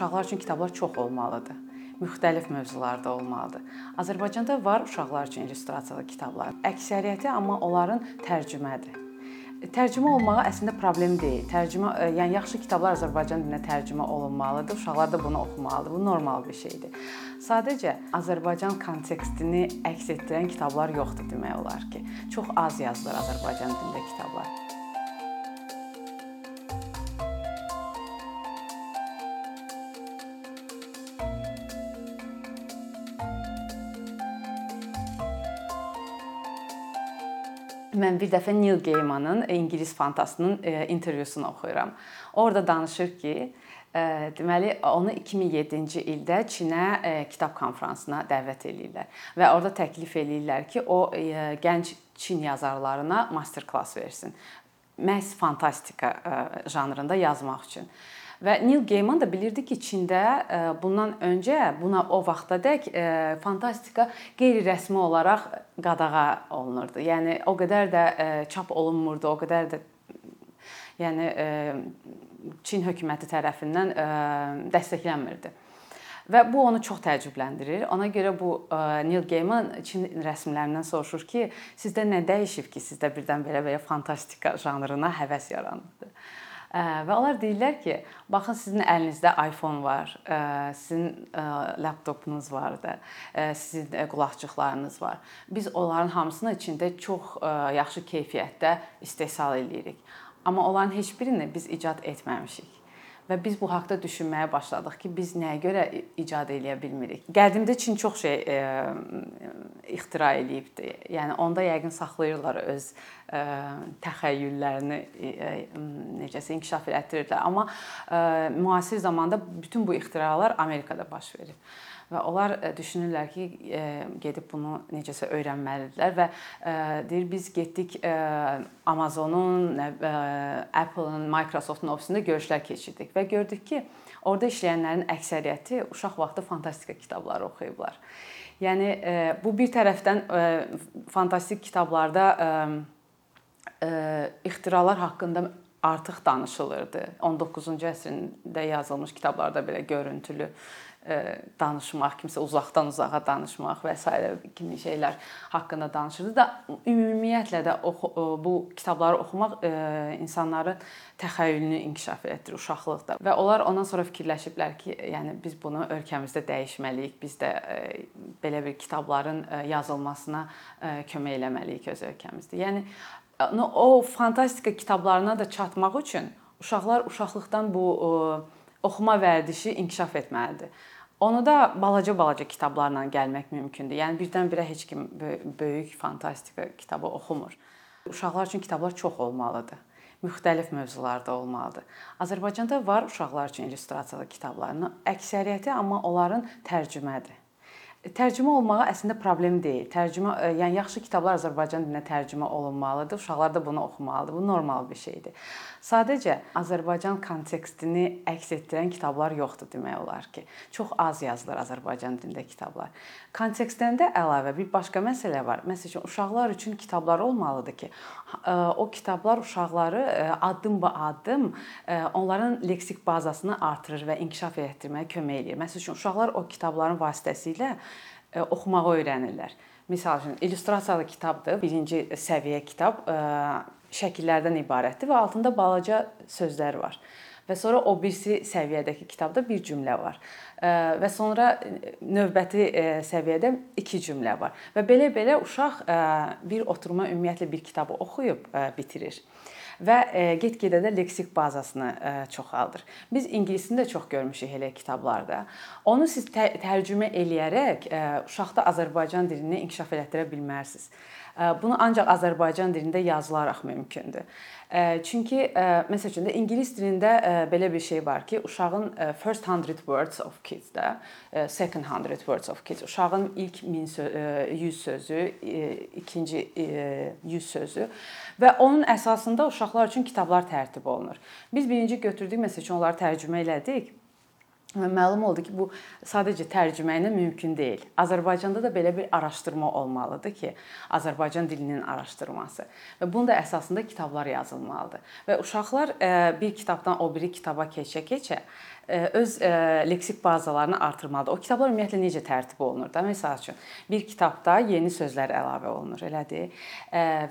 uşaqlar üçün kitablar çox olmalıdır. Müxtəlif mövzularda olmalıdır. Azərbaycanda var uşaqlar üçün illüstrasiyalı kitablar. Əksəriyyəti amma onların tərcümədir. Tərcümə olmağı əslində problem deyil. Tərcümə, yəni yaxşı kitablar Azərbaycan dilinə tərcümə olunmalıdır. Uşaqlar da bunu oxumalıdır. Bu normal bir şeydir. Sadəcə Azərbaycan kontekstini əks etdirən kitablar yoxdur demək olar ki. Çox az yazılır Azərbaycan dilində kitablar. Mən bir dəfə Neil Gaimanın ingilis fantasının e, intervyusunu oxuyuram. Orda danışır ki, e, deməli onu 2007-ci ildə Çinə e, kitab konfransına dəvət eləyirlər və orada təklif eləyirlər ki, o gənc Çin yazarlarına master klass versin. Məhz fantastika janrında yazmaq üçün. Və Neil Gaiman da bilirdi ki, Çində e, bundan öncə buna o vaxtadək e, fantastika qeyri-rəsmi olaraq qadağa olunurdu. Yəni o qədər də e, çap olunmurdu, o qədər də yəni Çin hökuməti tərəfindən dəstəklənmirdi. Və bu onu çox təəccübləndirir. Ona görə bu Neil Gaiman Çin rəsmilərindən soruşur ki, sizdə nə dəyişib ki, sizdə birdən belə belə fantastika janrına həvəs yarandı? Və onlar deyirlər ki, baxın sizin əlinizdə iPhone var, sizin laptopunuz var da, sizin qulaqçıqlarınız var. Biz onların hamısını içində çox yaxşı keyfiyyətdə istehsal eləyirik. Amma onların heç birini biz icad etməmişik və biz bu haqqda düşünməyə başladıq ki, biz nəyə görə icad eləyə bilmirik. Qədimdə Çin çox şey e, ixtira eləyibdi. Yəni onda yəqin saxlayırlar öz e, təxəyyüllərini e, necəsə inkişaf elətdirirlər. Amma e, müasir zamanda bütün bu ixtiralar Amerikada baş verir və onlar e, düşünürlər ki, e, gedib bunu necəsə öyrənməlidirlər və e, deyir biz getdik Amazonun, Apple-ın, Microsoft-un ofisində görüşlər keçirdik və gördük ki, orada işləyənlərin əksəriyyəti uşaq vaxtı fantastika kitabları oxuyublar. Yəni bu bir tərəfdən fantastik kitablarda ixtiralar haqqında artıq danışılırdı. 19-cu əsrdə yazılmış kitablarda belə görüntülü danışmaq, kimsə uzaqdan uzağa danışmaq və s. kimi şeylər haqqında danışırdı da ümumiyyətlə də oxu, bu kitabları oxumaq insanların təxəyyülünü inkişaf etdirir uşaqlıqda və onlar ondan sonra fikirləşiblər ki, yəni biz bunu ölkəmizdə dəyişməliyik. Biz də belə bir kitabların yazılmasına kömək eləməliyik öz ölkəmizdə. Yəni o fantastika kitablarına da çatmaq üçün uşaqlar uşaqlıqdan bu oxuma vərdişi inkişaf etməlidir. Onu da balaca-balaca kitablarla gəlmək mümkündür. Yəni birdən-birə heç kim böyük fantastika kitabı oxumur. Uşaqlar üçün kitablar çox olmalıdır. Müxtəlif mövzularda olmalıdır. Azərbaycanda var uşaqlar üçün illüstrasiyalı kitabların əksəriyyəti amma onların tərcümədir. Tərcümə olmağı əslində problem deyil. Tərcümə, e, yəni yaxşı kitablar Azərbaycan dilinə tərcümə olunmalıdır. Uşaqlar da bunu oxumalıdır. Bu normal bir şeydir. Sadəcə Azərbaycan kontekstini əks etdirən kitablar yoxdur demək olar ki. Çox az yazılır Azərbaycan dilində kitablar. Kontekstdən də əlavə bir başqa məsələ var. Məsələn, uşaqlar üçün kitablar olmalıdır ki, e, o kitablar uşaqları e, addım-ba-addım onların leksik bazasını artırır və inkişaf etdirməyə kömək eləyir. Məsələn, uşaqlar o kitabların vasitəsilə oxumağı öyrənirlər. Məsəl üçün illüstrasiyalı kitabdır. Birinci səviyyə kitab e, şəkillərdən ibarətdir və altında balaca sözlər var. Və sonra o birisi səviyyədəki kitabda bir cümlə var. E, və sonra növbəti səviyyədə iki cümlə var. Və belə-belə uşaq bir oturuma ümumiyyətlə bir kitabı oxuyub bitirir və e, get-gedə də leksik bazasını e, çoxaldır. Biz ingilisini də çox görmüşük elə kitablarda. Onu siz tərcümə eləyərək e, uşaqda Azərbaycan dilini inkişaf elətdirə bilmərsiniz. Bunu ancaq Azərbaycan dilində yazılaraq mümkündür. Çünki məsəl üçün də ingilis dilində belə bir şey var ki, uşağın first 100 words of kids də second 100 words of kids uşağın ilk 100 sözü, ikinci 100 sözü və onun əsasında uşaqlar üçün kitablar tərtib olunur. Biz birinci götürdük məsəl üçün onları tərcümə elədik məlum oldu ki, bu sadəcə tərcümə ilə mümkün deyil. Azərbaycanda da belə bir araşdırma olmalıdır ki, Azərbaycan dilinin araşdırması və bunun da əsasında kitablar yazılmalıdır. Və uşaqlar e, bir kitabdan o biri kitaba keçə-keçə e, öz e, leksik bazalarını artırmalıdır. O kitablar ümumiyyətlə necə tərtib olunur da? Məsəl üçün, bir kitabda yeni sözlər əlavə olunur, elədir?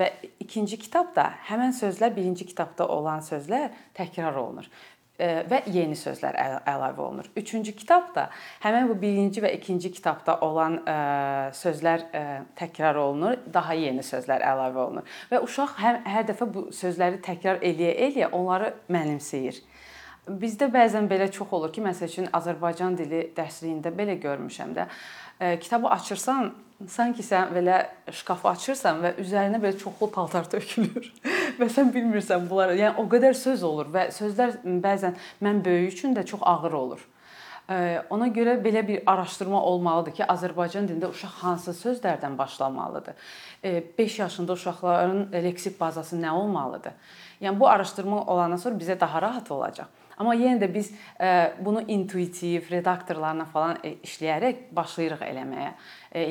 Və ikinci kitabda həmin sözlər birinci kitabda olan sözlər təkrar olunur və yeni sözlər əlavə olunur. Üçüncü kitab da həmin bu birinci və ikinci kitabda olan sözlər təkrar olunur, daha yeni sözlər əlavə olunur və uşaq hər, hər dəfə bu sözləri təkrar eləyə-eləyə onları mənimsəyir. Bizdə bəzən belə çox olur ki, məsəl üçün Azərbaycan dili dərsliyində belə görmüşəm də. Kitabı açırsan, sanki sən belə şkafı açırsan və üzərinə belə çoxlu paltar tökülür və sən bilmirsən bunlar. Yəni o qədər söz olur və sözlər bəzən mən böyük üçün də çox ağır olur. Ona görə belə bir araşdırma olmalıdır ki, Azərbaycan dilində uşaq hansı sözlərdən başlamalıdır? 5 yaşında uşaqların leksik bazası nə olmalıdır? Yəni bu araşdırma olandan sonra bizə daha rahat olacaq. Amma yenə də biz bunu intuitiv redaktorlarla falan e, işləyərək başlayırıq eləməyə.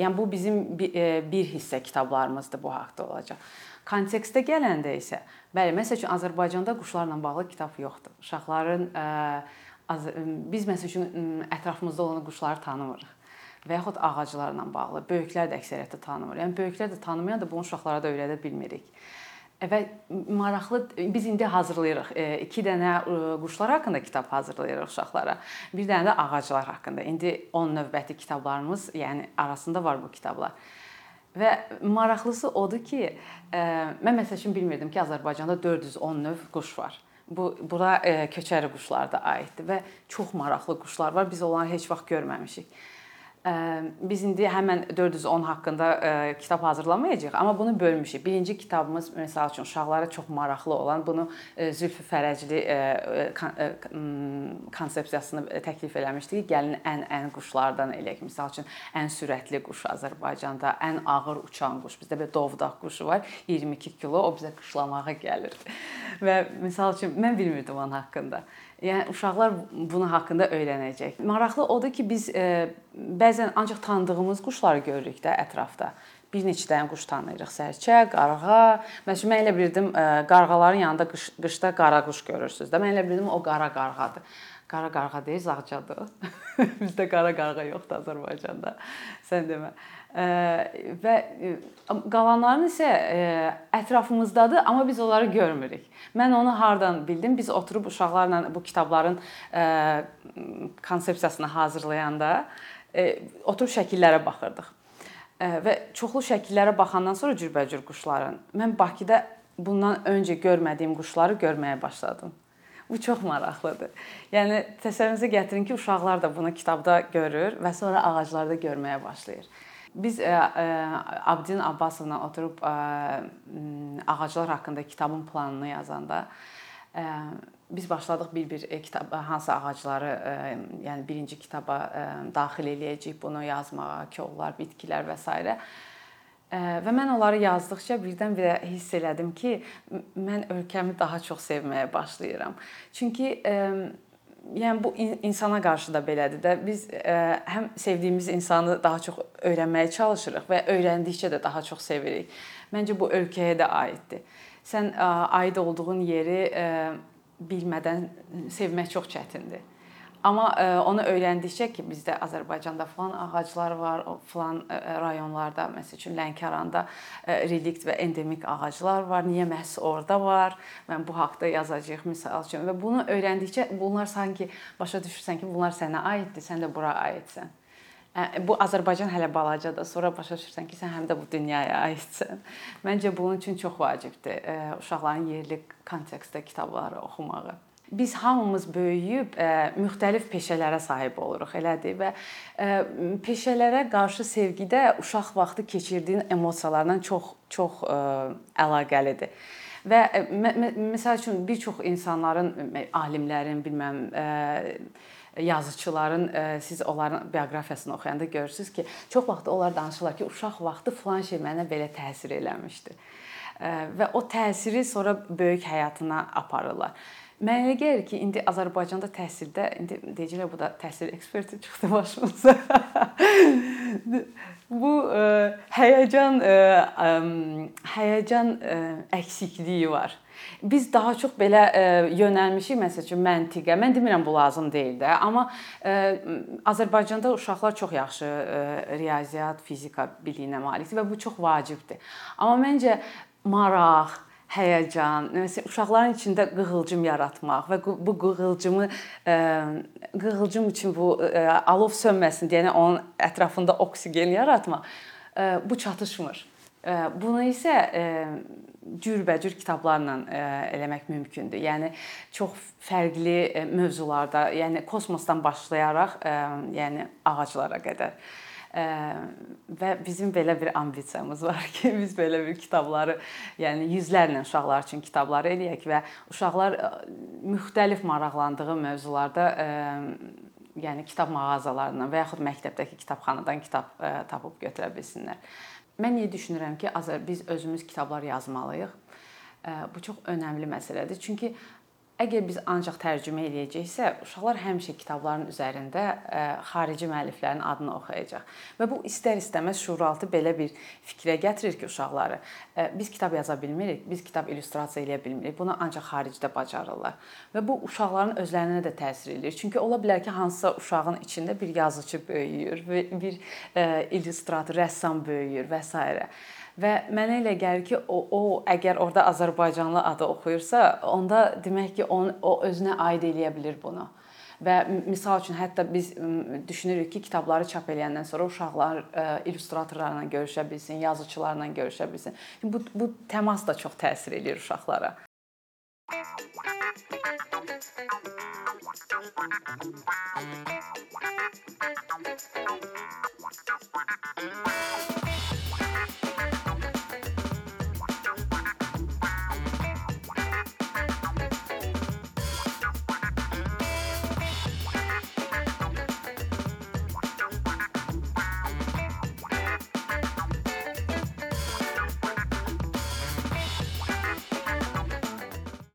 Yəni bu bizim bir hissə kitablarımızdır bu haqqda olacaq. Kontekstə gələndə isə, bəli, məsəl üçün Azərbaycanda quşlarla bağlı kitab yoxdur. Uşaqların biz məsəl üçün ətrafımızda olan quşları tanımırıq və yaxud ağaclarla bağlı. Böyüklər də əksəriyyətdə tanımır. Yəni böyüklər də tanımayan da bunu uşaqlara da öyrədə bilmirik. Və maraqlı biz indi hazırlayırıq. 2 dənə quşlar haqqında kitab hazırlayırıq uşaqlara. Bir dənə də ağaclar haqqında. İndi 10 növbəti kitablarımız, yəni arasında var bu kitablar. Və maraqlısı odur ki, mən məsəl üçün bilmirdim ki, Azərbaycanda 410 növ quş var. Bu bura köçəri quşlar da aiddir və çox maraqlı quşlar var. Biz onları heç vaxt görməmişik. Biz indi həmən 410 haqqında kitab hazırlamayacağıq, amma bunu bölmüşük. Birinci kitabımız məsəl üçün uşaqlara çox maraqlı olan bunu Zülfü Fərəcli konsepsiyasını təklif eləmişdik. Gəlin ən-ən quşlardan eləyək. Məsəl üçün ən sürətli quş Azərbaycanda, ən ağır uçan quş. Bizdə bir dovdaq quşu var, 22 kilo, o bizə qışlamağa gəlir. Və məsəl üçün mən bilmirdim onun haqqında. Yəni uşaqlar bunu haqqında öyrənəcək. Maraqlı odur ki, biz e, bəzən ancaq tanıdığımız quşları görürük də ətrafda. Bir neçə dənə quş tanıyırıq. Sərçə, qarğa. Məsələn, mən elə bilirdim e, qarğaların yanında qış, qışda qara quş görürsüz də. Mən elə bilirdim o qara qarğadır. Qara qarğa deyil, zağcadır. Bizdə qara qarğa yoxdur Azərbaycanda. Sən demə və qalanların isə ətrafımızdadır, amma biz onları görmürük. Mən onu hardan bildim? Biz oturub uşaqlarla bu kitabların konsepsiyasını hazırlayanda oturub şəkillərə baxırdıq. Və çoxlu şəkillərə baxandan sonra cürbəcür quşların mən Bakıda bundan öncə görmədiyim quşları görməyə başladım. Bu çox maraqlıdır. Yəni təsəvvürünüzə gətirin ki, uşaqlar da bunu kitabda görür və sonra ağaclarda görməyə başlayır. Biz ə, ə, Abdin Abbasovla oturub ə, ağaclar haqqında kitabın planını yazanda ə, biz başladıq bir-bir e, kitab hansı ağacları, ə, yəni birinci kitaba daxil eləyəcəyik bunu yazmağa, kollar, bitkilər və s. Və mən onları yazdıqca birdən-birə hiss elədim ki, mən ölkəmi daha çox sevməyə başlayıram. Çünki yəni bu insana qarşı da belədir də. Biz e, həm sevdiyimiz insanı daha çox öyrənməyə çalışırıq və öyrəndikcə də daha çox sevirik. Məncə bu ölkəyə də aiddir. Sən aid olduğun yeri e, bilmədən sevmək çox çətindir. Amma ə, e, onu öyrəndikcə ki, bizdə Azərbaycanda falan ağaclar var, falan ə, e, rayonlarda, məsəl üçün Lənkəranda ə, e, relikt və endemik ağaclar var. Niyə məhz orada var? Mən bu haqqda yazacağıq misal üçün və bunu öyrəndikcə bunlar sanki başa düşürsən ki, bunlar sənə aiddir, sən də bura aidsən. Bu Azərbaycan hələ balacadır. Sonra başa düşürsən ki, sən həm də bu dünyaya aidsən. Məncə bunun üçün çox vacibdir uşaqların yerli kontekstdə kitabları oxumağı biz hamımız böyüyüb ə, müxtəlif peşələrə sahib oluruq, elədir və ə, peşələrə qarşı sevgidə uşaq vaxtı keçirdiyin emosiyalarla çox çox ə, əlaqəlidir. Və məsəl üçün bir çox insanların, alimlərin, bilməm, ə, yazıçıların siz onların bioqrafiyasını oxuyanda görürsüz ki, çox vaxt onlar danışırlar ki, uşaq vaxtı filan şey mənə belə təsir eləmişdi. və o təsiri sonra böyük həyatına aparırlar. Mənə elə gəlir ki, indi Azərbaycanda təhsildə indi deyəcəklər bu da təhsil eksperti çıxdı başımıza. bu ə, həyəcan ə, ə, həyəcan ə, əksikliyi var. Biz daha çox belə ə, yönəlmişik məsəl üçün məntiqə. Mən demirəm bu lazım deyil də, amma ə, Azərbaycanda uşaqlar çox yaxşı ə, riyaziyyat, fizika biliyinə malikdir və bu çox vacibdir. Amma məncə maraq, həyəcan, məsələn, uşaqların içində qığılcım yaratmaq və bu qığılcımı qığılcım üçün bu alov sönməsin deyə onun ətrafında oksigen yaratmaq bu çatışmır. Bunu isə cürbəcür kitablarla eləmək mümkündür. Yəni çox fərqli mövzularda, yəni kosmosdan başlayaraq, yəni ağaclara qədər və bizim belə bir ambisiyamız var ki, biz belə bir kitabları, yəni yüzlərlə uşaqlar üçün kitabları eləyək və uşaqlar müxtəlif maraqlandığı mövzularda yəni kitab mağazalarından və yaxud məktəbdəki kitabxanadan kitab tapıb götürə bilsinlər. Mən niyə düşünürəm ki, biz özümüz kitablar yazmalıyıq? Bu çox önəmli məsələdir. Çünki Əgər biz ancaq tərcümə eləyəcəksə, uşaqlar həmişə kitabların üzərində xarici müəlliflərin adını oxuyacaq. Və bu istər-istəməz şuuraltı belə bir fikrə gətirir ki, uşaqları biz kitab yaza bilmirik, biz kitab illüstrasiya eləyə bilmirik. Bunu ancaq xaricdə bacarırlar. Və bu uşaqların özlərinə də təsir eləyir. Çünki ola bilər ki, hansısa uşağın içində bir yazıcı böyüyür, bir illüstrator, rəssam böyüyür və s. Və mənə elə gəlir ki, o, o əgər orada Azərbaycanlı adı oxuyursa, onda demək ki, on, o özünə aid eləyə bilər bunu. Və misal üçün hətta biz düşünürük ki, kitabları çap eləyəndən sonra uşaqlar illüstratorlarla görüşə bilsin, yazıçılarla görüşə bilsin. Bu bu təmas da çox təsir eləyir uşaqlara.